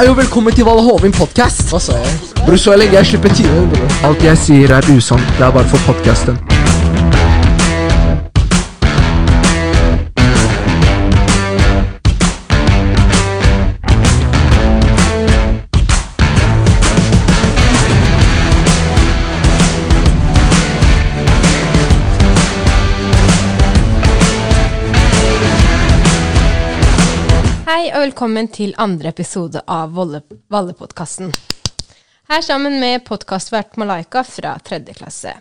Hei og velkommen til Valle Hovin podcast. Hva sa jeg? Bror, så lenge jeg slipper bror. Alt jeg sier er usant. Det er bare for podkasten. Hei og velkommen til andre episode av Vallepodkasten. Her sammen med podkastvert Malaika fra tredje klasse.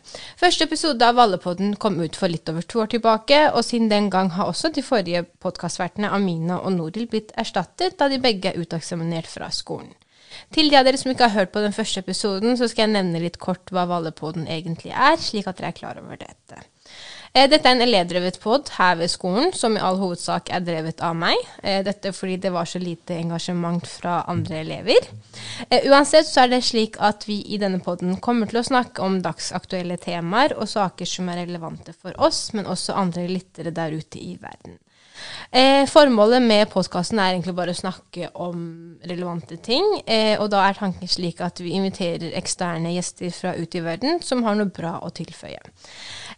Første episode av Vallepodden kom ut for litt over to år tilbake, og siden den gang har også de forrige podkastvertene Amina og Noril blitt erstattet, da de begge er uteksaminert fra skolen. Til de av dere som ikke har hørt på den første episoden, så skal jeg nevne litt kort hva Vallepodden egentlig er, slik at dere er klar over dette. Eh, Dette er en elevdrevet pod her ved skolen, som i all hovedsak er drevet av meg. Eh, Dette fordi det var så lite engasjement fra andre elever. Eh, Uansett så er det slik at vi i denne poden kommer til å snakke om dagsaktuelle temaer og saker som er relevante for oss, men også andre lyttere der ute i verden. Formålet med podkasten er egentlig bare å snakke om relevante ting. Og da er tanken slik at vi inviterer eksterne gjester fra ute i verden som har noe bra å tilføye.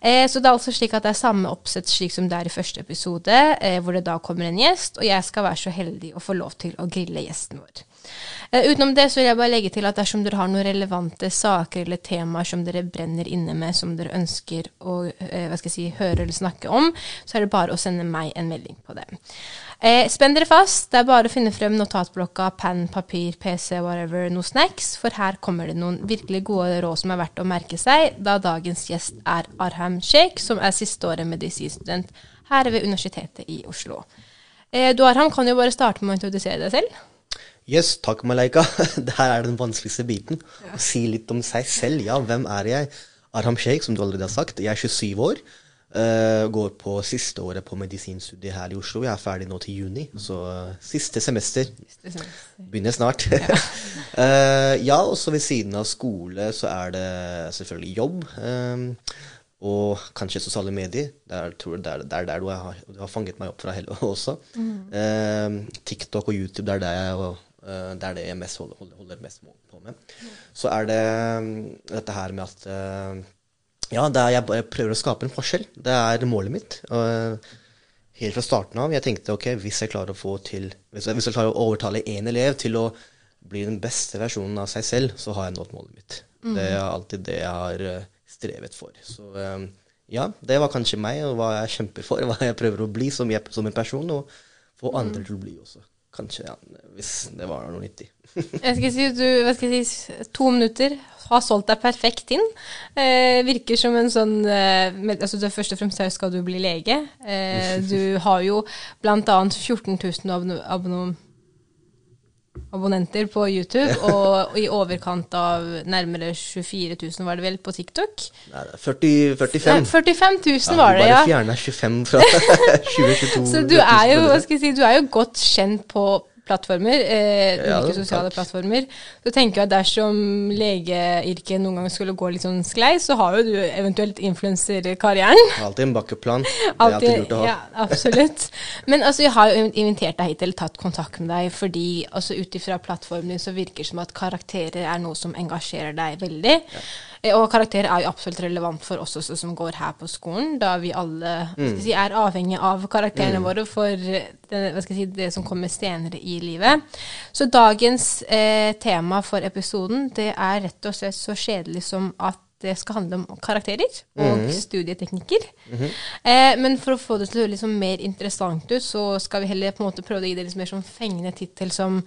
Eh, så det er altså slik at det er samme oppsett slik som det er i første episode, eh, hvor det da kommer en gjest, og jeg skal være så heldig å få lov til å grille gjesten vår. Eh, utenom det så vil jeg bare legge til at dersom dere har noen relevante saker eller temaer som dere brenner inne med, som dere ønsker å eh, si, høre eller snakke om, så er det bare å sende meg en melding på det. Eh, spenn dere fast. Det er bare å finne frem notatblokka, penn, papir, PC, whatever, noe snacks, for her kommer det noen virkelig gode råd som er verdt å merke seg, da dagens gjest er Arham Sheikh, som er sisteåret medisinstudent her ved Universitetet i Oslo. Du Arham kan jo bare starte med å introdusere deg selv. Yes, takk Malaika. Det her er den vanskeligste biten. Å si litt om seg selv. Ja, hvem er jeg? Arham Sheikh, som du allerede har sagt. Jeg er 27 år. Uh, går på siste året på medisinstudiet her i Oslo. Jeg er ferdig nå til juni, så uh, siste semester. Begynner snart. Eh, ja, og så ved siden av skole så er det selvfølgelig jobb. Um, og kanskje sosiale medier. Det er, tror jeg, der, der, er der du har, du har fanget meg opp fra hele også. Eh, TikTok og YouTube, det er der jeg, og, det, er det jeg mest holder, holder, mest på med. Så er det mm, dette her med at eh, Ja, det er, jeg prøver å skape en forskjell. Det er målet mitt. Eh, helt fra starten av. Jeg tenkte ok, hvis jeg klarer å få til Hvis jeg, hvis jeg klarer å overtale én elev til å bli den beste versjonen av seg selv, så har jeg nådd målet mitt. Det er alltid det jeg har eh, strevet for. Så eh, ja, det var kanskje meg, og hva jeg kjemper for, hva jeg prøver å bli som, jeg, som en person, og få andre til å bli også. Kanskje, ja, hvis det var noe nyttig. Jeg skal si, du, hva skal jeg si, to minutter har solgt deg perfekt inn. Eh, virker som en sånn eh, med, altså det Først og fremst her skal du bli lege. Eh, du har jo bl.a. 14 000 abonno, abonno, abonnenter på YouTube, og i overkant av nærmere 24 000 var det vel på TikTok. Nei, er 40, 45. Nei, 45 000 var det, ja. Bare ja. fjerna 25 fra 2022. Så du er jo, hva skal jeg si, du er jo godt kjent på plattformer, eh, Ja, ulike sosiale takk. plattformer. Så tenker jeg at dersom legeyrket noen gang skulle gå litt sånn sklei, så har jo du eventuelt influenserkarrieren. Alltid en backup-plan. Det er alltid lurt å ha. ja, absolutt. Men altså, jeg har jo invitert deg hit eller tatt kontakt med deg fordi altså, ut ifra plattformen din så virker det som at karakterer er noe som engasjerer deg veldig. Eh, Og karakterer er jo absolutt relevant for oss også som går her på skolen, da vi alle mm. si, er avhengig av karakterene våre for det, hva skal si, det som kommer senere i livet. Så dagens eh, tema for episoden det er rett og slett så kjedelig som at det skal handle om karakterer og studieteknikker. eh, men for å få det til å høres liksom mer interessant ut, så skal vi heller på en måte prøve å gi det litt mer sånn fengende tittel som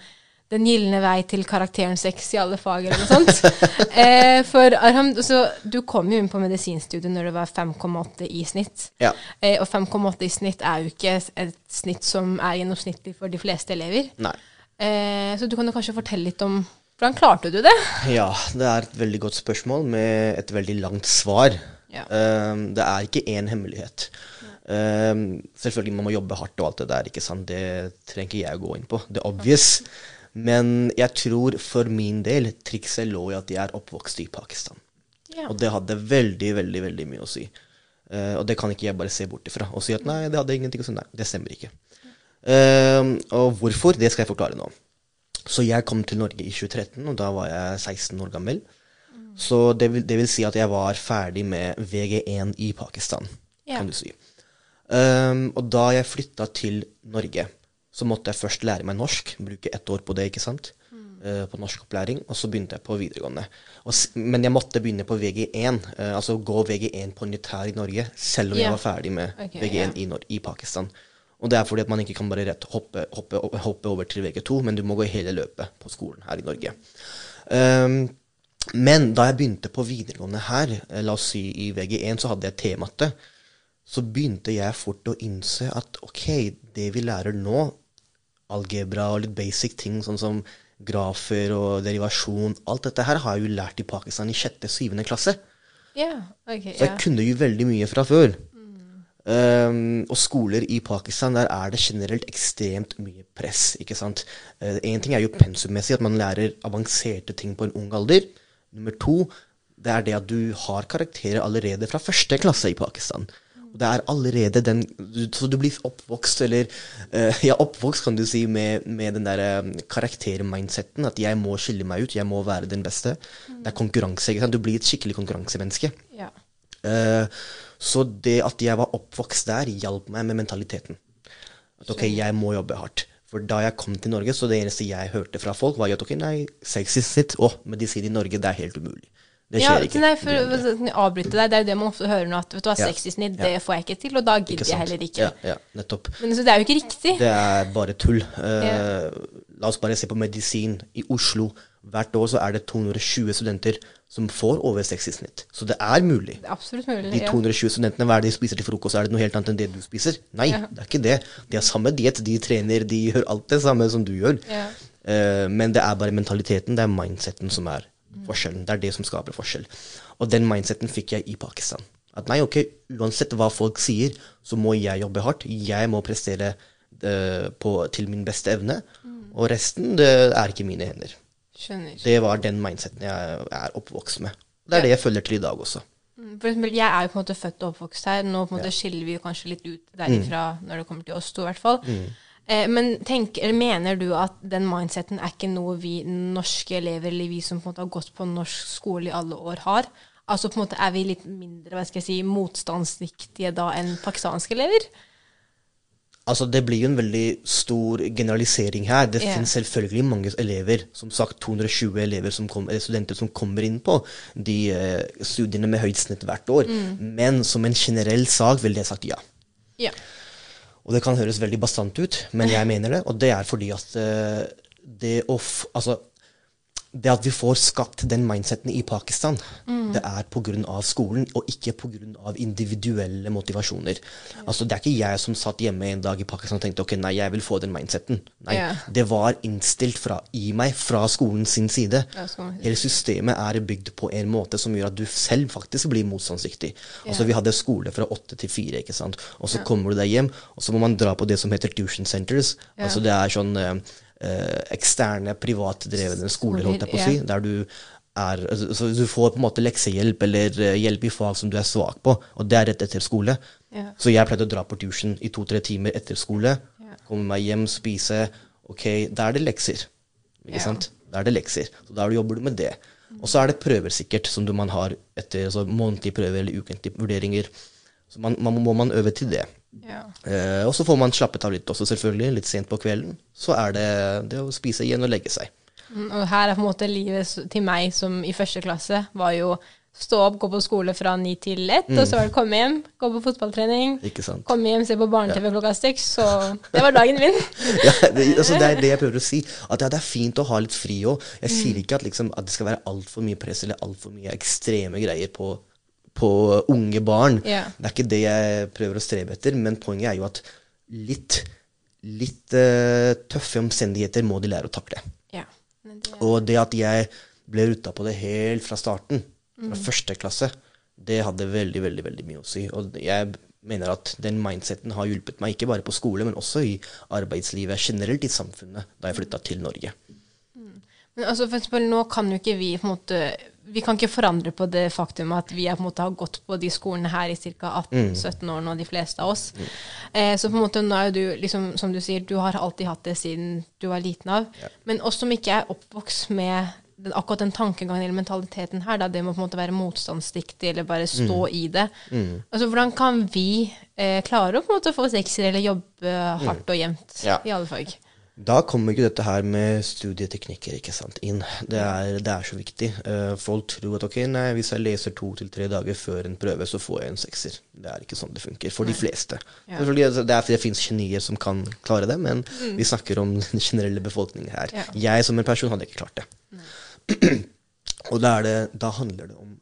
den gylne vei til karakteren sex i alle fag, eller noe sånt. eh, for Arham, så du kom jo inn på medisinstudiet når det var 5,8 i snitt. Ja. Eh, og 5,8 i snitt er jo ikke et snitt som er gjennomsnittlig for de fleste elever. Nei. Eh, så du kan jo kanskje fortelle litt om hvordan klarte du det? Ja, det er et veldig godt spørsmål med et veldig langt svar. Ja. Um, det er ikke én hemmelighet. Um, selvfølgelig man må jobbe hardt og alt det der, ikke sant? det trenger ikke jeg å gå inn på. Det er obvious. Men jeg tror for min del trikset lå i at jeg er oppvokst i Pakistan. Ja. Og det hadde veldig, veldig veldig mye å si. Uh, og det kan ikke jeg bare se bort ifra og si at nei, det hadde ingenting å si. Nei, det stemmer ikke. Uh, og hvorfor, det skal jeg forklare nå. Så jeg kom til Norge i 2013, og da var jeg 16 år gammel. Så det vil, det vil si at jeg var ferdig med VG1 i Pakistan, Ja. kan du si. Um, og da jeg flytta til Norge, så måtte jeg først lære meg norsk. Bruke ett år på det, ikke sant. Eh, på norskopplæring. Og så begynte jeg på videregående. Og, men jeg måtte begynne på VG1, eh, altså gå VG1 på nyttær i Norge, selv om yeah. jeg var ferdig med okay, VG1 yeah. i, Nor i Pakistan. Og det er fordi at man ikke kan bare rett hoppe, hoppe, hoppe over til VG2, men du må gå hele løpet på skolen her i Norge. Um, men da jeg begynte på videregående her, eh, la oss si i VG1, så hadde jeg T-matte. Så begynte jeg fort å innse at ok, det vi lærer nå, algebra og litt basic ting, sånn som grafer og derivasjon, alt dette her har jeg jo lært i Pakistan i sjette, syvende klasse. Ja, ok. Så jeg yeah. kunne jo veldig mye fra før. Um, og skoler i Pakistan, der er det generelt ekstremt mye press. ikke sant? Én ting er jo pensummessig, at man lærer avanserte ting på en ung alder. Nummer to, det er det at du har karakterer allerede fra første klasse i Pakistan. Og det er allerede den Så du blir oppvokst, eller eh, Ja, oppvokst, kan du si, med, med den der um, karaktermindseten. At jeg må skille meg ut, jeg må være den beste. Det er konkurranse. ikke sant? Du blir et skikkelig konkurransemenneske. ja. Eh, så det at jeg var oppvokst der, hjalp meg med mentaliteten. At ok, jeg må jobbe hardt. For da jeg kom til Norge, så det eneste jeg hørte fra folk, var at ok, nei, sexy sitt. Å, medisin i Norge, det er helt umulig. Det Ja, ikke. Nei, for å avbryte deg, det er jo det man ofte hører nå, at vet du hva, Ja. 60 snitt, Ja. det får jeg ikke til, og da gidder jeg heller ikke. Ja, ja, nettopp. Men så det er jo ikke riktig. Det er bare tull. Uh. La oss bare se på medisin i Oslo. Hvert år så er det 220 studenter som får over 60 snitt. Så det er mulig. Det er absolutt mulig. De ja. 220 studentene, hva er det de spiser til frokost? Er det noe helt annet enn det du spiser? Nei, det er ikke det. De har samme diett, de trener, de gjør alt det samme som du gjør. Ja. Eh, men det er bare mentaliteten, det er mindseten som er forskjellen. Det er det som skaper forskjell. Og den mindseten fikk jeg i Pakistan. At nei, ok, uansett hva folk sier, så må jeg jobbe hardt. Jeg må prestere eh, på, til min beste evne. Og resten, det er ikke mine hender. Skjønner. Det var den mindseten jeg er oppvokst med. Det er det jeg følger til i dag også. Mm, For eksempel, jeg er jo på en måte født og oppvokst her. Nå på en måte skiller vi kanskje litt ut derifra Mm. når det kommer til oss to, i hvert fall. Eh, men tenk, mener du at den mindseten er ikke noe vi norske elever, eller vi som på en måte har gått på norsk skole i alle år, har? Altså på en måte er vi litt mindre hva skal jeg si, motstandsdyktige da enn pakistanske elever? Altså, Det blir jo en veldig stor generalisering her. Det yeah. finnes selvfølgelig mange elever, som sagt 220 elever som kom, studenter som kommer inn på de uh, studiene med høyt snitt hvert år. Men som en generell sak ville jeg sagt ja. Ja. Og det kan høres veldig bastant ut, men jeg mener det. Og det er fordi at eh, det å Altså, det at vi får skapt den mindseten i Pakistan, det er pga. skolen, og ikke pga. individuelle motivasjoner. Altså, Det er ikke jeg som satt hjemme en dag i Pakistan og tenkte ok, nei, jeg vil få den mindseten. Nei, yeah. Det var innstilt fra, i meg fra skolen sin side. Hele systemet er bygd på en måte som gjør at du selv faktisk blir motstandsdyktig. Altså, vi hadde skole fra åtte til fire, ikke sant. Og så kommer du deg hjem, og så må man dra på det som heter tuition centers. Altså det er sånn eh, eksterne, privatdrevne skoler, holdt jeg på å si, der du er altså, Så du får på en måte leksehjelp eller eh, hjelp i fag som du er svak på, og det er rett etter skole. Ja. Så jeg pleide å dra på tuition i to-tre timer etter skole, Ja. komme meg hjem, spise. Ok, da er det lekser. Ikke Ja. sant? Da er det lekser. Så da jobber du med det. Og så er det prøver sikkert, som du man har etter altså månedlige prøver eller ukentlige vurderinger. Så man, man, må man øve til det. Ja. Eh, og så får man slappet av litt også, selvfølgelig. Litt sent på kvelden. Så er det det å spise igjen og legge seg. Mm, Og her er på en måte livet til meg som i første klasse var jo stå opp, gå på skole fra ni til ett, og så var det komme hjem, gå på fotballtrening, komme hjem, se på barne-TV klokka seks, så det var dagen min. ja, det, altså det er det jeg prøver å si. At ja, det er fint å ha litt fri òg. Jeg sier ikke at, liksom, at det skal være altfor mye press eller altfor mye ekstreme greier på, på unge barn. Yeah. Det er ikke det jeg prøver å strebe etter, men poenget er jo at litt, litt uh, tøffe omstendigheter må de lære å takle. Yeah. Det, Og det at jeg ble ruta på det helt fra starten, Mm. fra første klasse, det hadde veldig, veldig veldig mye å si. Og jeg mener at den mindseten har hjulpet meg, ikke bare på skole, men også i arbeidslivet generelt i samfunnet, da jeg flytta til Norge. men altså for eksempel, nå kan jo ikke vi på en måte vi kan ikke forandre på det faktum at vi på en måte, har gått på de skolene her i ca. 18-17 år nå, de fleste av oss. Eh, så på en måte nå er du, liksom, som du sier, du har alltid hatt det siden du var liten av. Men oss som ikke er oppvokst med den, akkurat den tankegangen eller mentaliteten her, da, det må på en måte være motstandsdyktig eller bare stå i det. Altså, hvordan kan vi eh, klare å på en måte få sekser eller jobbe hardt og jevnt Ja. i alle fag? Da kommer ikke dette her med studieteknikker ikke sant, inn. Det er, det er så viktig. Eh, folk tror at ok, nei, hvis jeg leser to til tre dager før en prøve, så får jeg en sekser. Det er ikke sånn det funker. For de fleste. Ja. Det er fordi det fins genier som kan klare det, men vi snakker om den generelle befolkningen her. Ja. Jeg som en person hadde ikke klart det. Og da, er det, da handler det om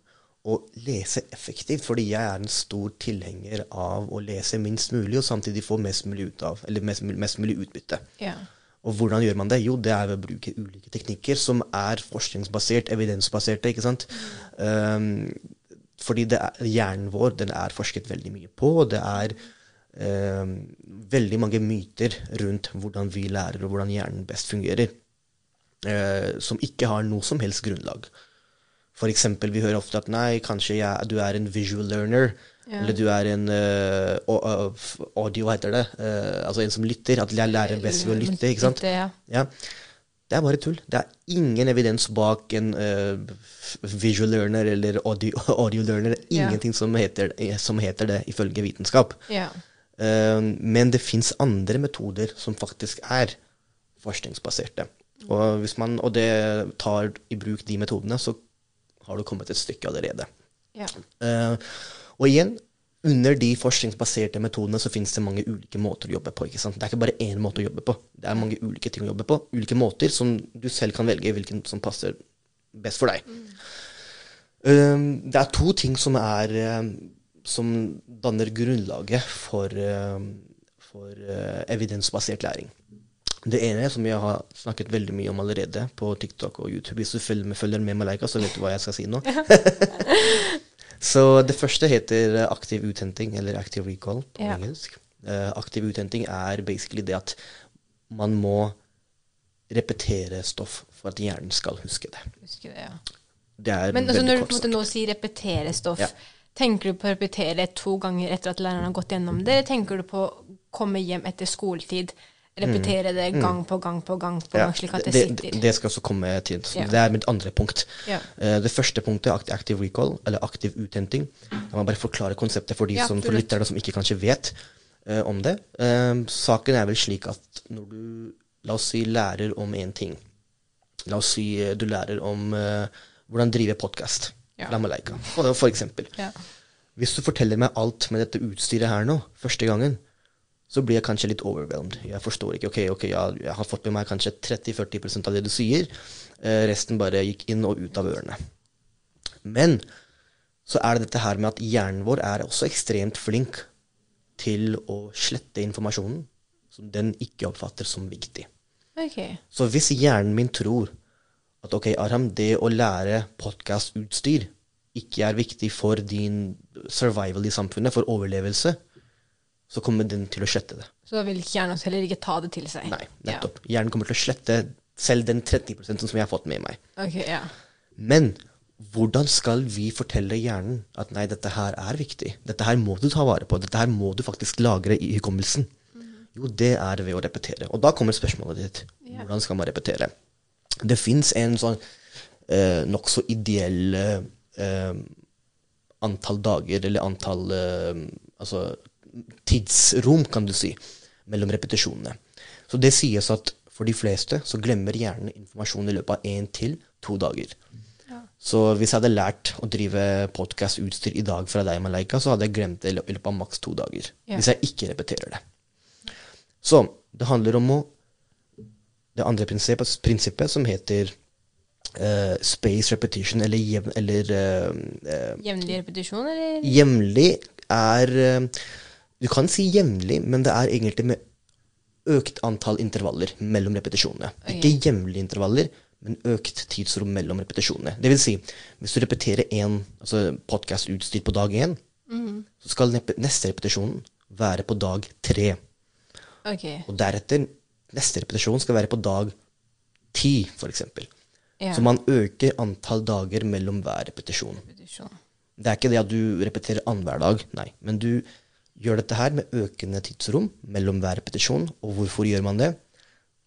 å lese effektivt, fordi jeg er en stor tilhenger av å lese minst mulig, og samtidig få mest mulig ut av, eller mest, mest mulig utbytte. Ja. Og hvordan gjør man det? Jo, det er ved å bruke ulike teknikker som er forskningsbasert, evidensbaserte. ikke sant? Um, fordi er, hjernen vår den er forsket veldig mye på. og Det er um, veldig mange myter rundt hvordan vi lærer, og hvordan hjernen best fungerer, eh, som ikke har noe som helst grunnlag. For eksempel, vi hører ofte at nei, kanskje jeg, du er en visual learner. Ja. Eller du er en eh, au- f- audio, heter det? Uh, altså en som lytter. At jeg lærer best ved å lytte. ikke sant? Lytte, ja. Ja. Det er bare tull. Det er ingen evidens bak en uh, visual learner eller audio, audio learner. Det er Ja. Ingenting som, heter, som heter det, ifølge vitenskap. Ja. Uh, men det fins andre metoder som faktisk er forskningsbaserte. Og hvis man og det tar i bruk de metodene, så har du kommet et stykke allerede. Ja. Eh, og igjen, under de forskningsbaserte metodene så finnes det mange ulike måter å jobbe på. ikke sant? Det er ikke bare én måte å jobbe på. Det er mange ulike ting å jobbe på. Ulike måter som du selv kan velge hvilken som passer best for deg. Eh, det er to ting som er eh, som danner grunnlaget for, eh, for eh, evidensbasert læring. Det ene som jeg har snakket veldig mye om allerede på TikTok og YouTube Hvis du følger med, følger med Malaika, så vet du hva jeg skal si nå. så det første heter eh, aktiv uthenting, eller active recall på Ja. engelsk. Uh, aktiv uthenting er basically det at man må repetere stoff for at hjernen skal huske det. Huske det, ja. Det er Men altså, når du nå sier repetere stoff, Ja. tenker du på å repetere to ganger etter at læreren har gått gjennom det, eller tenker du på å komme hjem etter skoletid, repetere det gang på gang på gang, på Mm. Gang slik at det, det, sitter? det, det skal også komme til. Så Ja. Det er mitt andre punkt. Ja. Uh, det første punktet er active recall, eller aktiv uthenting. La må bare forklare konseptet for de Ja, som, for lytterne som ikke kanskje vet uh, om det. Uh, saken er vel slik at når du, la oss si, lærer om en ting La oss si du lærer om hvordan drive podkast. La meg leke. For, eksempel. Ja. Hvis du forteller meg alt med dette utstyret her nå, første gangen, så blir jeg kanskje litt overwhelmed. Jeg forstår ikke. Ok, ok, ja, jeg har fått med meg kanskje 30-40% av det du sier. Eh, resten bare gikk inn og ut av ørene. Men så er det dette her med at hjernen vår er også ekstremt flink til å slette informasjonen som den ikke oppfatter som viktig. Ok. Så hvis hjernen min tror at ok, Aram, det å lære podkastutstyr ikke er viktig for din survival i samfunnet, for overlevelse, så kommer den til å slette det. Så da vil hjernen heller ikke ta det til seg? Nei, nettopp. Hjernen kommer til å slette selv den 30% som jeg har fått med meg. Okay, Ok, ja. Men hvordan skal vi fortelle hjernen at nei, dette her er viktig? Dette her må du ta vare på. Dette her må du faktisk lagre i hukommelsen. Jo, det er ved å repetere. Og da kommer spørsmålet ditt. Ja. Hvordan skal man repetere? Det fins en sånn eh, nokså ideell eh, antall dager, eller antall eh, altså, tidsrom, kan du si, mellom repetisjonene. Så det sies at for de fleste så glemmer hjernen informasjon i løpet av én til to dager. Så hvis jeg hadde lært å drive podkastutstyr i dag fra deg, Malaika, så hadde jeg glemt det i løpet av maks to dager. Ja. Hvis jeg ikke repeterer det. Så det handler om å Det andre prinsippet, prinsippet som heter Uh, space repetition, eller, jevn, eller uh, uh, Jevnlig repetisjon, eller? Jevnlig er Du kan si jevnlig, men det er egentlig med økt antall intervaller mellom repetisjonene. Ikke jevnlige intervaller, men økt tidsrom mellom repetisjonene. Det vil si, hvis du repeterer én altså podkastutstyr på dag én, så skal neste repetisjon være på dag tre. Okay. Og deretter neste repetisjon skal være på dag ti, f.eks. Ja. Så man øker antall dager mellom hver repetisjon. Repetisjon. Det er ikke det at du repeterer annenhver dag, nei. Men du gjør dette her med økende tidsrom mellom hver repetisjon. Og hvorfor gjør man det?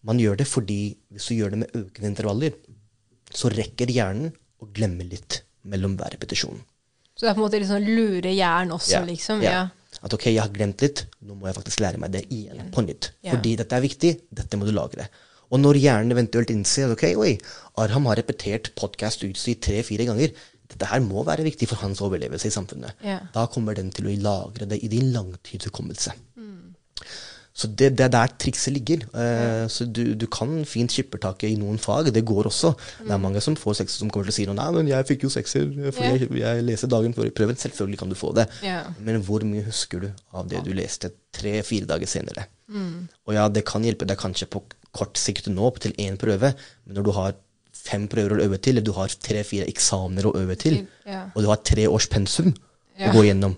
Man gjør det fordi hvis du gjør det med økende intervaller, så rekker hjernen å glemme litt mellom hver repetisjon. Så det er på en måte sånn lure hjernen også, yeah. liksom? ja. Ja. At ok, jeg har glemt litt, nå må jeg faktisk lære meg det igjen på nytt. Fordi dette er viktig, dette må du lagre. Og når hjernen eventuelt innser at ok, oi, Arham har repetert podcast utstyr tre-fire ganger, dette her må være viktig for hans overlevelse i samfunnet. Ja. Da kommer den til å lagre det i din langtidshukommelse. Mm. Så det, det er der trikset ligger. Eh, så du, du kan fint skippertaket i noen fag. Det går også. Det Mm. er mange som får sekser som kommer til å si noe, nei, men jeg fikk jo sekser fordi yeah. jeg, jeg leser dagen før i prøven. Selvfølgelig kan du få det. Yeah. Men hvor mye husker du av det du leste tre-fire dager senere? Mm. Og ja, det kan hjelpe deg kanskje på kort sikt nå til én prøve, men når du har fem prøver å øve til, eller du har tre-fire eksamener å øve til, Ja. og du har tre års pensum Ja. å gå gjennom,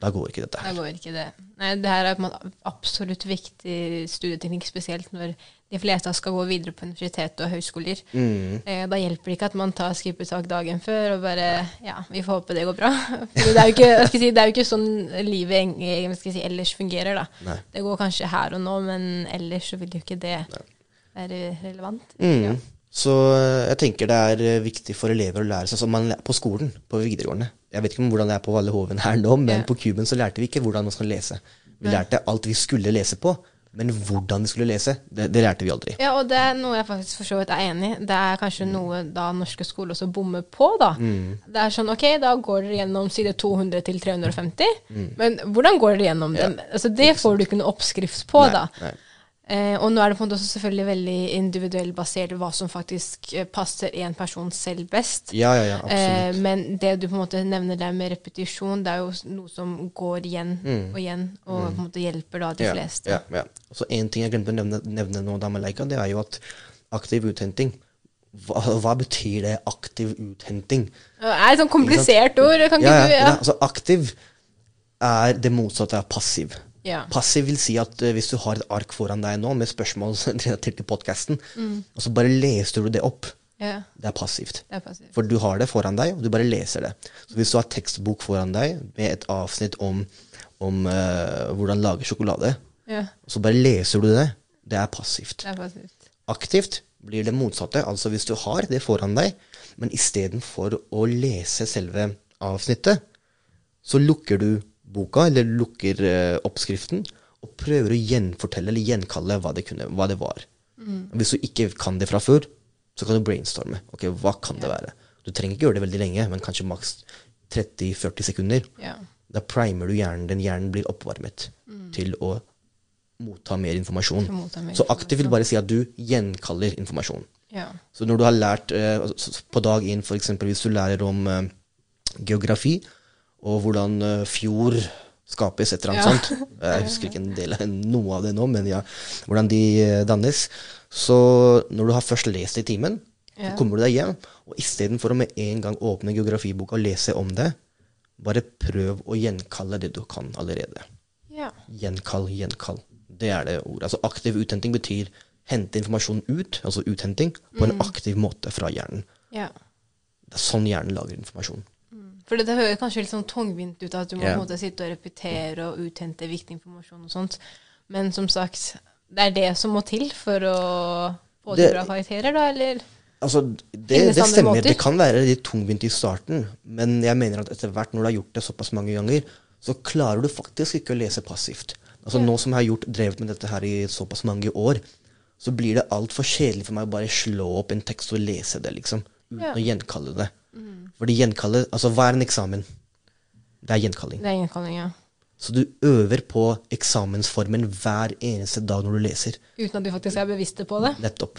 da går ikke dette Da her. går ikke det. Nei, det her er en absolutt viktig studieteknikk, spesielt når de fleste skal gå videre på universitet og høyskoler. Mm. Eh, da hjelper det ikke at man tar skippertak dagen før og bare Ja, vi får håpe det går bra. For det er jo ikke, si, det er jo ikke sånn livet si, ellers fungerer, da. Nei. Det går kanskje her og nå, men ellers så vil jo ikke det være relevant. Mm. Ja. Så eh, jeg tenker det er eh, viktig for elever å lære seg som man læ- på skolen, på videregående. Jeg vet ikke hvordan det er på Valle Hoven her nå, men Ja. på Kuben så lærte vi ikke hvordan man skal lese. Vi lærte alt vi skulle lese på, men hvordan vi skulle lese, det, det lærte vi aldri. Ja, og det er noe jeg faktisk for så vidt er enig i. Det er kanskje noe da norske skoler også bommer på, da. Mm. Det er sånn, ok, da går dere gjennom side 200 til 350, men hvordan går dere gjennom Mm. Ja. dem? Altså, det får du ikke noe oppskrift på, Nei, da. nei. Eh, og nå er det på en måte også selvfølgelig veldig individuelt basert hva som faktisk eh, passer en person selv best. Ja, ja, ja, Eh, absolutt. men det du på en måte nevner der med repetisjon, det er jo noe som går igjen og igjen, og på en måte hjelper da de Mm. ja, fleste. Ja, ja. Så En ting jeg glemte å nevne, nevne nå, da med Leica, det er jo at aktiv uthenting hva, hva betyr det, aktiv uthenting? Det er et sånn komplisert ord. Kan ikke Ja, ja, du ja. ja. Altså, aktiv er det motsatte av passiv. Ja. Passiv vil si at uh, hvis du har et ark foran deg nå med spørsmål relatert til podkasten, Mm. og så bare leser du det opp, ja. det er passivt. Det er passivt. For du har det foran deg, og du bare leser det. Så hvis du har tekstbok foran deg med et avsnitt om, om uh, hvordan lage sjokolade, Ja, så bare leser du det, det er passivt. det er passivt. Aktivt blir det motsatte. Altså hvis du har det foran deg, men istedenfor å lese selve avsnittet, så lukker du boka, eller lukker eh, oppskriften, og prøver å gjenfortelle eller gjenkalle hva det, kunne, hva det var. Hvis du ikke kan det fra før, så kan du brainstorme. Ok, hva kan det være? Du trenger ikke gjøre det veldig lenge, men kanskje maks 30-40 sekunder. Yeah. Da primer du hjernen. Den hjernen blir oppvarmet til å motta mer informasjon. Motta mer Så aktivt vil bare si at du gjenkaller informasjon. Yeah. Så når du har lært eh, på dag én, f.eks. hvis du lærer om eh, geografi, og hvordan eh, fjord skapes, et eller annet Ja. sånt Jeg husker ikke en del, av noe av det nå, men ja, hvordan de eh, dannes. Så når du har først lest det i timen, Ja. så kommer du deg hjem, og istedenfor å med en gang åpne geografiboka og lese om det, bare prøv å gjenkalle det du kan allerede. ja. Gjenkall, gjenkall. Det er det ordet. Altså aktiv uthenting betyr hente informasjon ut, altså uthenting, på en aktiv måte fra hjernen. ja. Det er sånn hjernen lager informasjon. For det høres kanskje litt sånn tungvint ut at du må yeah. på en måte sitte og repetere og uthente viktig informasjon og sånt. Men som sagt, det er det som må til for å få til bra karakterer, da, eller? Altså, det, det stemmer. måter? Det kan være litt tungvint i starten, men jeg mener at etter hvert, når du har gjort det såpass mange ganger, så klarer du faktisk ikke å lese passivt. Altså Nå som jeg har gjort, drevet med dette her i såpass mange år, så blir det altfor kjedelig for meg å bare slå opp en tekst og lese det, liksom. Uten Ja. å gjenkalle det. Fordi gjenkalle Altså, hva er en eksamen? Det er gjenkalling. Det er gjenkalling, ja. Så du øver på eksamensformen hver eneste dag når du leser. Uten at du faktisk er bevisst på det. Nettopp.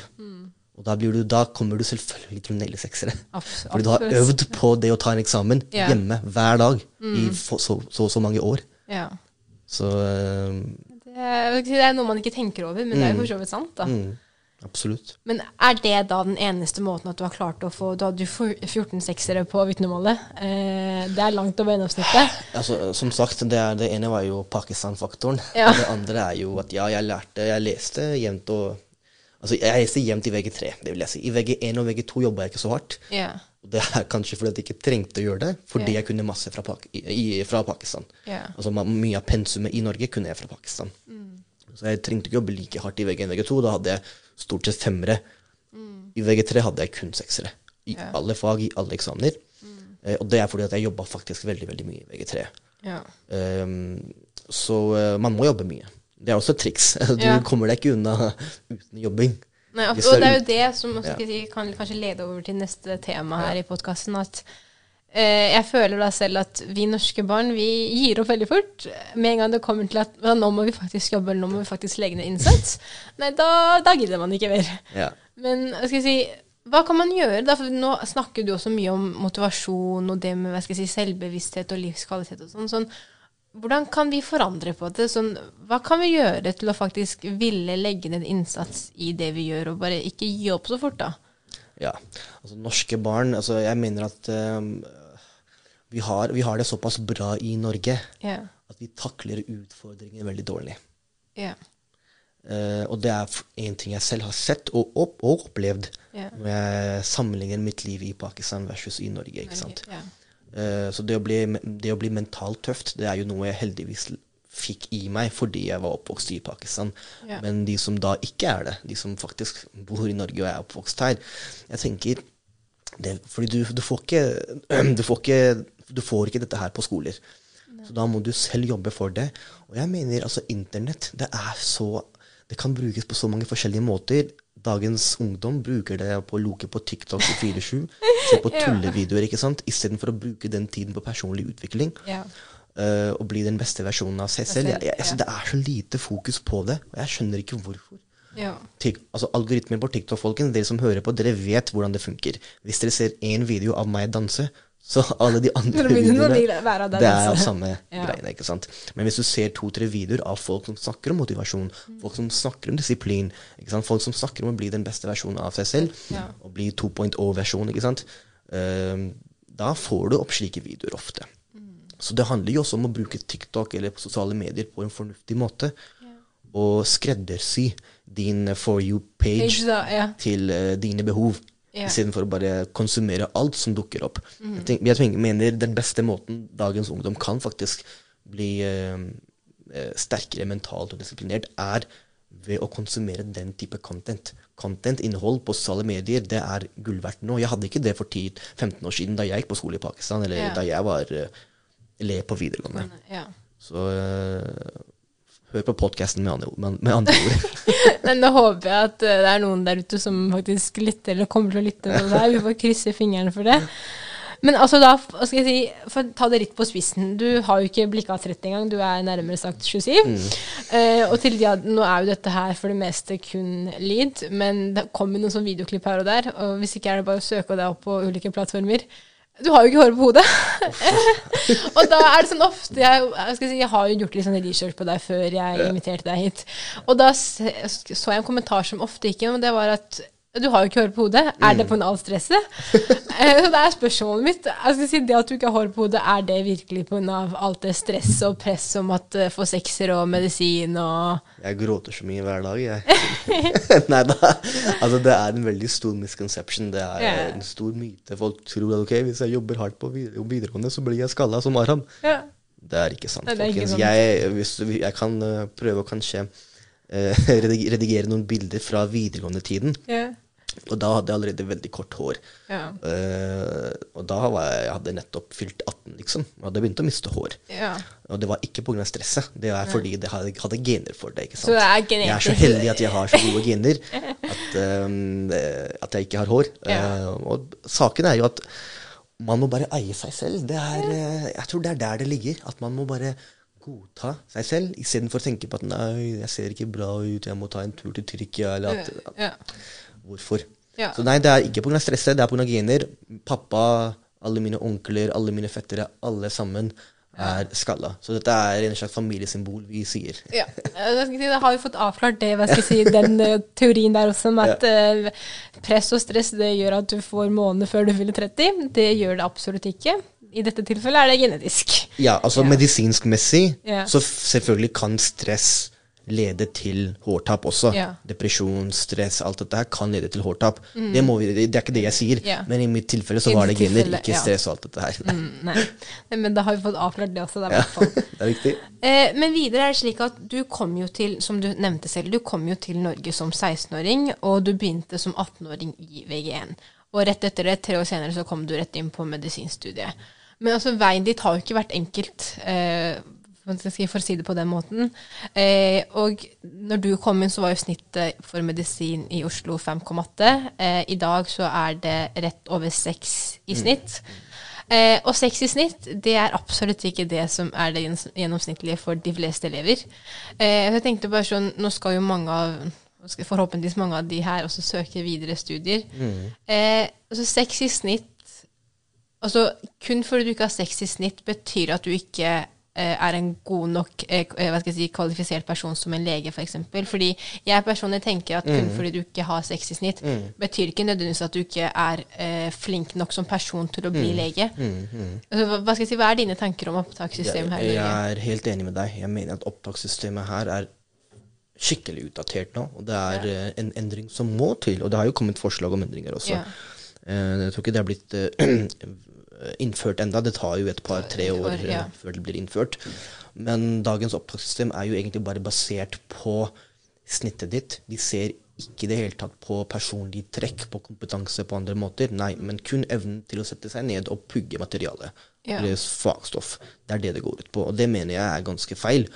Og da, blir du, da kommer du selvfølgelig til å naile seksere. Fordi du har øvd på det å ta en eksamen yeah. hjemme hver dag i så så, så, så mange år. Ja. Så øh, Det er, det er noe man ikke tenker over, men det er jo for så vidt sant, da. mm, absolutt. Men er det da den eneste måten at du har klart å få Du hadde jo 14 seksere på vitnemålet. Eh, det er langt over gjennomsnittet. Altså, som sagt, det, er, det ene var jo Pakistan-faktoren. Ja. Og det andre er jo at ja, jeg lærte, jeg leste jevnt og Altså, jeg leste jevnt i VG3, det vil jeg si. I VG1 og VG2 jobba jeg ikke så hardt. Ja. Det er kanskje fordi jeg ikke trengte å gjøre det, fordi Ja. jeg kunne masse fra, Pak i, fra Pakistan. Ja. Altså Mye av pensumet i Norge kunne jeg fra Pakistan. Mm. Så jeg trengte ikke jobbe like hardt i VG1 og VG2. Da hadde jeg stort sett femmere. Mm. I VG3 hadde jeg kun seksere. I Ja. alle fag, i alle eksamener. Mm. Eh, og det er fordi at jeg jobba faktisk veldig veldig mye i VG3. Ja. Um, så eh, man må jobbe mye. Det er også et triks. Du Ja. kommer deg ikke unna uten jobbing. Nei, og, og det er jo det som si, kan kanskje lede over til neste tema her i podkasten. At jeg føler da selv at vi norske barn vi gir opp veldig fort. Med en gang det kommer til at nå må vi faktisk jobbe, eller nå må vi faktisk legge ned innsats. Nei, da, da gidder man ikke mer. Ja. Men hva skal jeg si, hva kan man gjøre? da? For nå snakker du også mye om motivasjon og det med hva skal jeg si, selvbevissthet og livskvalitet og sånn. sånn. Hvordan kan vi forandre på det? Sånn, hva kan vi gjøre til å faktisk ville legge ned innsats i det vi gjør, og bare ikke gi opp så fort, da? Ja, altså norske barn altså Jeg mener at ehm, vi, har, vi har det såpass bra i Norge yeah. at vi takler utfordringer veldig dårlig. Yeah. Uh, og det er én ting jeg selv har sett og, opp, og opplevd yeah. når jeg sammenligner mitt liv i Pakistan versus i Norge. ikke sant? Eh, så det å, bli, det å bli mentalt tøft, det er jo noe jeg heldigvis fikk i meg fordi jeg var oppvokst i Pakistan. Men de som da ikke er det, de som faktisk bor i Norge og er oppvokst her, jeg tenker det, Fordi du, du, får ikke, du, får ikke, du får ikke dette her på skoler. Så da må du selv jobbe for det. Og jeg mener altså internett, det er så Det kan brukes på så mange forskjellige måter. Dagens ungdom bruker det på å loke på TikTok i 4-7. Se på tullevideoer, ikke sant? Istedenfor å bruke den tiden på personlig utvikling. Ja. eh, og bli den beste versjonen av seg selv. Jeg, jeg, altså, det er så lite fokus på det, og jeg skjønner ikke hvorfor. Ja. Tik, altså Algoritmen på TikTok, folkens, dere som hører på, dere vet hvordan det funker. Hvis dere ser én video av meg danse, så alle de andre videoene Det er jo samme Ja. greiene, ikke sant. Men hvis du ser to-tre videoer av folk som snakker om motivasjon, folk som snakker om disiplin, ikke sant? folk som snakker om å bli den beste versjonen av seg selv, Ja. og bli 2.0-versjon, ikke sant, Ehm, da får du opp slike videoer ofte. Så det handler jo også om å bruke TikTok eller sosiale medier på en fornuftig måte, og skreddersy din For you-page ja. til eh, dine behov, Ja. istedenfor å bare konsumere alt som dukker opp. Jeg, tenker, jeg tenker, mener den beste måten dagens ungdom kan faktisk bli eh, eh, sterkere mentalt og disiplinert, er ved å konsumere den type content. Content, innhold på sosiale medier, det er gull verdt nå. Jeg hadde ikke det for 10-15 år siden, da jeg gikk på skole i Pakistan, eller yeah. da jeg var eh, elev på videregående. Yeah. Så eh, hør på podkasten med, med, andre ord. Men da håper jeg at eh, det er noen der ute som faktisk lytter, eller kommer til å lytte på det her. Vi får krysse fingrene for det. Men altså da, skal jeg si, for å ta det litt på spissen. Du har jo ikke blikka 30 engang, du er nærmere sagt 27. Eh, og til de, nå er jo dette her for det meste kun lyd, men det kommer noen sånn videoklipp her og der. Og hvis ikke er det bare å søke deg opp på ulike plattformer. Du har jo ikke hår på hodet. og da er det sånn ofte jeg, jeg, si, jeg har jo gjort litt sånn research på deg før jeg inviterte deg hit. Og da så jeg en kommentar som ofte gikk inn, og det var at du har jo ikke hår på hodet. Er det pga. alt stresset? Eh, det er spørsmålet mitt. Jeg skal si Det at du ikke har hår på hodet, er det virkelig pga. alt det stresset og press om at uh, få sekser og medisin og Jeg gråter så mye hver dag, jeg. Nei da. Altså, det er en veldig stor misconception. Det er yeah. en stor myte. Folk tror at ok, hvis jeg jobber hardt på videregående, så blir jeg skalla som Aram. Yeah. Det er ikke sant, folkens. Jeg, hvis, jeg kan eh, prøve å kanskje eh, redigere noen bilder fra videregående-tiden. Yeah. Og da hadde jeg allerede veldig kort hår. Yeah. Eh, og da var jeg, jeg hadde nettopp fylt 18, liksom. Og hadde begynt å miste hår. Yeah. Og det var ikke pga. stresset, det er fordi jeg hadde, hadde gener for det. ikke sant? Er Jeg er så heldig at jeg har så gode gener at, um, eh, at jeg ikke har hår. Eh, og saken er jo at man må bare eie seg selv. Det er, eh, jeg tror det er der det ligger. At man må bare godta seg selv, istedenfor å tenke på at nei, jeg ser ikke bra ut, jeg må ta en tur til Tyrkia, eller at, Ja. Hvorfor? Ja. Så nei, det er ikke pga. stresset, det er pga. gener. Pappa, alle mine onkler, alle mine fettere, alle sammen er skalla. Så dette er en slags familiesymbol vi sier. Ja. Eh, Da har vi fått avklart det, hva skal jeg si, den eh, teorien der også, om at eh, press og stress det gjør at du får måneder før du fyller 30. Det gjør det absolutt ikke. I dette tilfellet er det genetisk. Ja, altså Ja. medisinskmessig Ja. så selvfølgelig kan stress lede til hårtap også. Ja. Depresjon, stress, alt dette her kan lede til hårtap. Det, må vi, det er ikke det jeg sier, Mm. Ja. men i mitt tilfelle så var det gener, ikke stress og alt dette her. Mm, nei. Nei, Men da har vi fått avklart det også. Da, Ja, det er viktig. Eh, men videre er det slik at du kom jo til, som du nevnte selv, du kom jo til Norge som 16-åring, og du begynte som 18-åring i VG1. Og rett etter det, tre år senere, så kom du rett inn på medisinstudiet. Men altså, veien dit har jo ikke vært enkelt, eh, for å si det på den måten. Eh, og når du kom inn, så var jo snittet for medisin i Oslo 5,8. Eh, I dag så er det rett over 6 i snitt. Eh, og seks i snitt, det er absolutt ikke det som er det gjennomsnittlige for de fleste elever. Eh, jeg tenkte bare sånn, Nå skal jo mange av forhåpentligvis mange av de her også søke videre studier. Eh, altså seks i snitt Altså kun fordi du ikke har seks i snitt, betyr at du ikke eh, er en god nok eh, eh, hva skal jeg si, kvalifisert person som en lege, f.eks. For eksempel. fordi jeg personlig tenker at kun fordi du ikke har seks i snitt, betyr ikke nødvendigvis at du ikke er eh, flink nok som person til å bli lege. Altså, hva, hva skal jeg si, hva er dine tanker om opptakssystemet her Jeg er helt enig med deg. Jeg mener at opptakssystemet her er skikkelig utdatert nå. Og det er ja. en endring som må til. Og det har jo kommet forslag om endringer også. Ja. Eh, jeg tror ikke det har blitt eh, innført enda. Det tar jo et par-tre år år, ja. eh, før det blir innført. Men dagens opptakssystem er jo egentlig bare basert på snittet ditt. De ser ikke i det hele tatt på personlige trekk, på kompetanse på andre måter. Nei, men kun evnen til å sette seg ned og pugge materialet. Ja. Eller fagstoff. Det er det det går ut på. Og det mener jeg er ganske feil.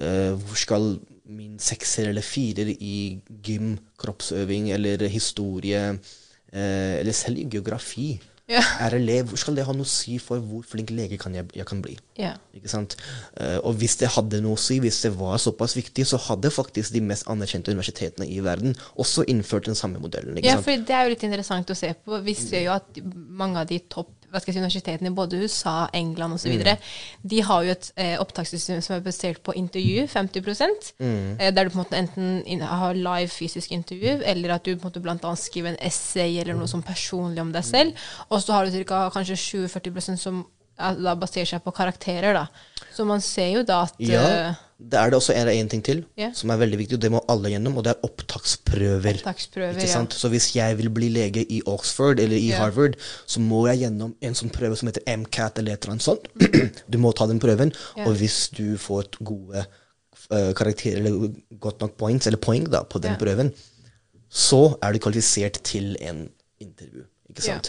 Uh, hvor skal min sekser eller firer i gym, kroppsøving eller historie, uh, eller selv i geografi, Ja. Er hvor skal det ha noe å si for hvor flink lege kan jeg, jeg kan bli? Ja. Ikke sant? Eh, og hvis det hadde noe å si, hvis det var såpass viktig, så hadde faktisk de mest anerkjente universitetene i verden også innført den samme modellen. Ikke Ja, sant? for det er jo litt interessant å se på. Vi ser jo at mange av de topp hva skal jeg si, universitetene i både USA, England osv. Mm. de har jo et eh, opptakssystem som er basert på intervju, 50 Mm. eh, Der du på en måte enten har live fysisk intervju, eller at du på en måte blant annet skriver en essay eller noe sånn personlig om deg selv. Og så har du ca. kanskje 20-40% som da baserer seg på karakterer. da. Så man ser jo da at Ja, eh, det er det også en, en ting til yeah. som er veldig viktig, og det må alle gjennom, og det er opptaksprøver. Opptaksprøver, ja. Så hvis jeg vil bli lege i Oxford eller i yeah. Harvard, så må jeg gjennom en sånn prøve som heter MCAT eller et eller annet sånt. du må ta den prøven, yeah. og hvis du får gode eh, karakterer eller godt nok points, eller poeng da, på den prøven, så er du kvalifisert til en intervju. Ikke Ja.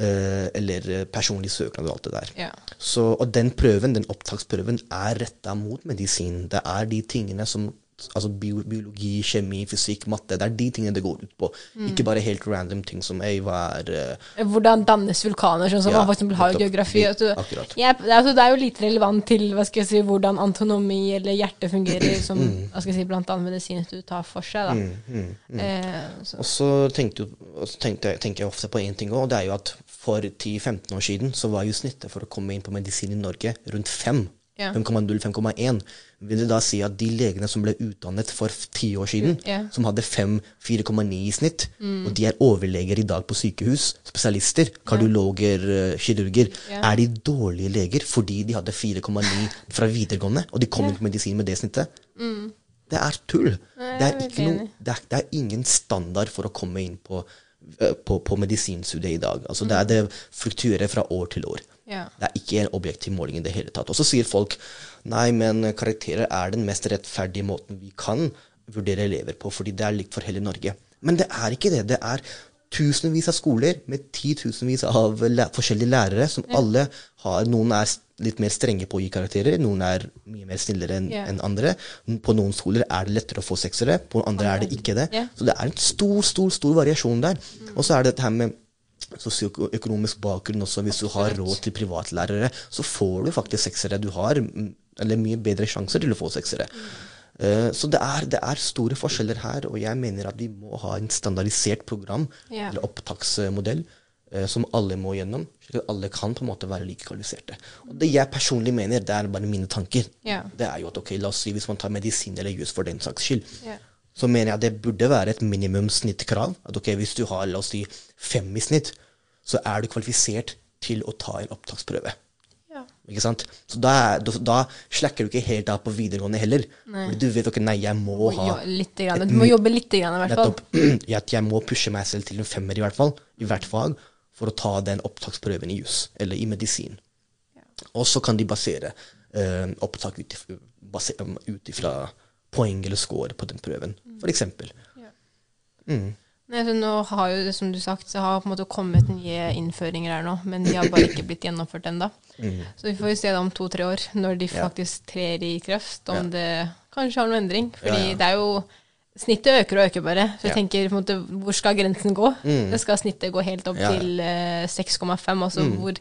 Eh, eller eh, personlig søknad og alt det der. Ja. Så, og den prøven, den opptaksprøven er retta mot medisin. Det er de tingene som Altså bio, biologi, kjemi, fysikk, matte. Det er de tingene det går ut på. Mm. Ikke bare helt random ting som ei, hva er uh, Hvordan dannes vulkaner, sånn som Ja, man eksempel har i geografi. Du- er, altså, det er jo lite relevant til hva skal jeg si, hvordan antonomi eller hjerte fungerer, som Mm. hva skal jeg si, blant annet medisinstudiet tar for seg. Da. Eh, så, Og så tenkte, og så tenkte, tenker jeg ofte på én ting òg, og det er jo at for 10-15 år siden så var jo snittet for å komme inn på medisin i Norge rundt 5. Ja. 5,0-5,1. Vil det da si at de legene som ble utdannet for ti år siden, Mm, ja. som hadde 5-4,9 i snitt, og de er overleger i dag på sykehus, spesialister, kardiologer, eh, kirurger, er de dårlige leger fordi de hadde 4,9 fra videregående, og de kom inn på medisin med det snittet? Det er tull. Nei, det, er ikke helt det, er, det er ingen standard for å komme inn på, eh, på, på medisinstudiet i dag. Altså, det, er, det fluktuerer fra år til år. Ja. Det er ikke en objektiv måling i det hele tatt. Og så sier folk nei, men karakterer er den mest rettferdige måten vi kan vurdere elever på, fordi det er likt for hele Norge. Men det er ikke det. Det er tusenvis av skoler med titusenvis av læ forskjellige lærere som alle har Noen er litt mer strenge på å gi karakterer, noen er mye mer snillere enn Ja. en andre. På noen skoler er det lettere å få seksere, på andre er det ikke det. Ja. Så det er en stor, stor, stor variasjon der. Og så er det dette her med sosioøkonomisk bakgrunn også. Hvis du har råd til privatlærere, så får du faktisk seksere. Du har mm, eller mye bedre sjanser til å få seksere. Eh, så det er, det er store forskjeller her, og jeg mener at vi må ha en standardisert program, yeah. eller opptaksmodell, eh, som alle må gjennom, slik at alle kan på en måte være like kvalifiserte. Og det jeg personlig mener, det er bare mine tanker, yeah. det er jo at ok, la oss si hvis man tar medisin eller jus for den saks skyld, Ja. Så mener jeg det burde være et minimumssnittkrav. At ok, hvis du har la oss si fem i snitt, så er du kvalifisert til å ta en opptaksprøve. Ja. Ikke sant? Så da, da, slacker du ikke helt av på videregående heller. Fordi du vet ok, nei, jeg må ha Jo, litt grann. Du må jobbe litt grann, i hvert fall. Nettopp. Jeg må pushe meg selv til en femmer i hvert fall, i hvert fag, for å ta den opptaksprøven i jus eller i medisin. Og så kan de basere eh, opptak ut if- base- um, ut ifra poeng eller score på den prøven, for eksempel. Mm. Nå har jo, det, som du sagt, så har på en måte kommet nye innføringer her nå, men de har bare ikke blitt gjennomført ennå. Så vi får jo se det om to-tre år, når de Mm. Ja. faktisk trer i kraft, om det kanskje har noen endring. Fordi Ja, ja. det er jo Snittet øker og øker bare. Så jeg Ja. Mm. tenker på en måte, hvor skal grensen gå? Det skal snittet gå helt opp Ja, ja. til uh, 6,5. Altså hvor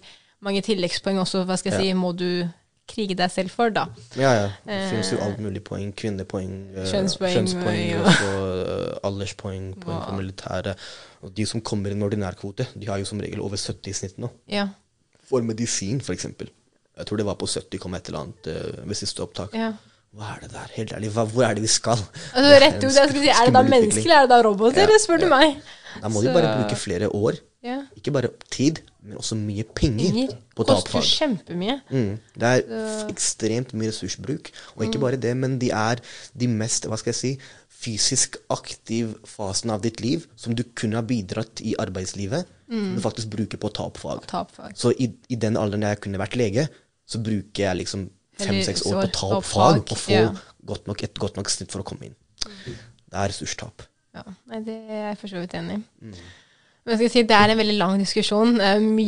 mange tilleggspoeng også, hva skal jeg si, må du krige deg selv for, da. Ja, ja. Det finnes jo alt mulig poeng. Kvinnepoeng, eh, Kjønnspoeng, kjønnspoeng ja. og så eh, alderspoeng, poeng for militæret. Og de som kommer i en ordinær kvote, de har jo som regel over 70 i snitt nå. Ja. For medisin, eksempel. Jeg tror det var på 70, kom et eller annet eh, ved siste opptak. ja. Hva er det der? Helt ærlig, hva, hvor er det vi skal? Altså, rett ut, jeg skulle si, Er det da mennesker, eller er det da roboter? Ja, spør du meg. Da må de bare bruke flere år. Ja. Ikke bare tid, men også mye penger, Penger på koster kjempemye. Mm. Det er f- ekstremt mye ressursbruk. Og Mm. ikke bare det, men de er de mest hva skal jeg si, fysisk aktiv fasen av ditt liv som du kunne ha bidratt i arbeidslivet, som du faktisk bruker på å ta opp fag. Mm. Ta opp fag. Så i, i den alderen jeg kunne vært lege, så bruker jeg liksom fem-seks år på å ta opp fag fag, og få ja. godt nok, et godt nok snitt for å komme inn. Det er ressurstap. Ja, nei, det er jeg for så vidt enig i. Men skal si, det er en veldig lang diskusjon. Mye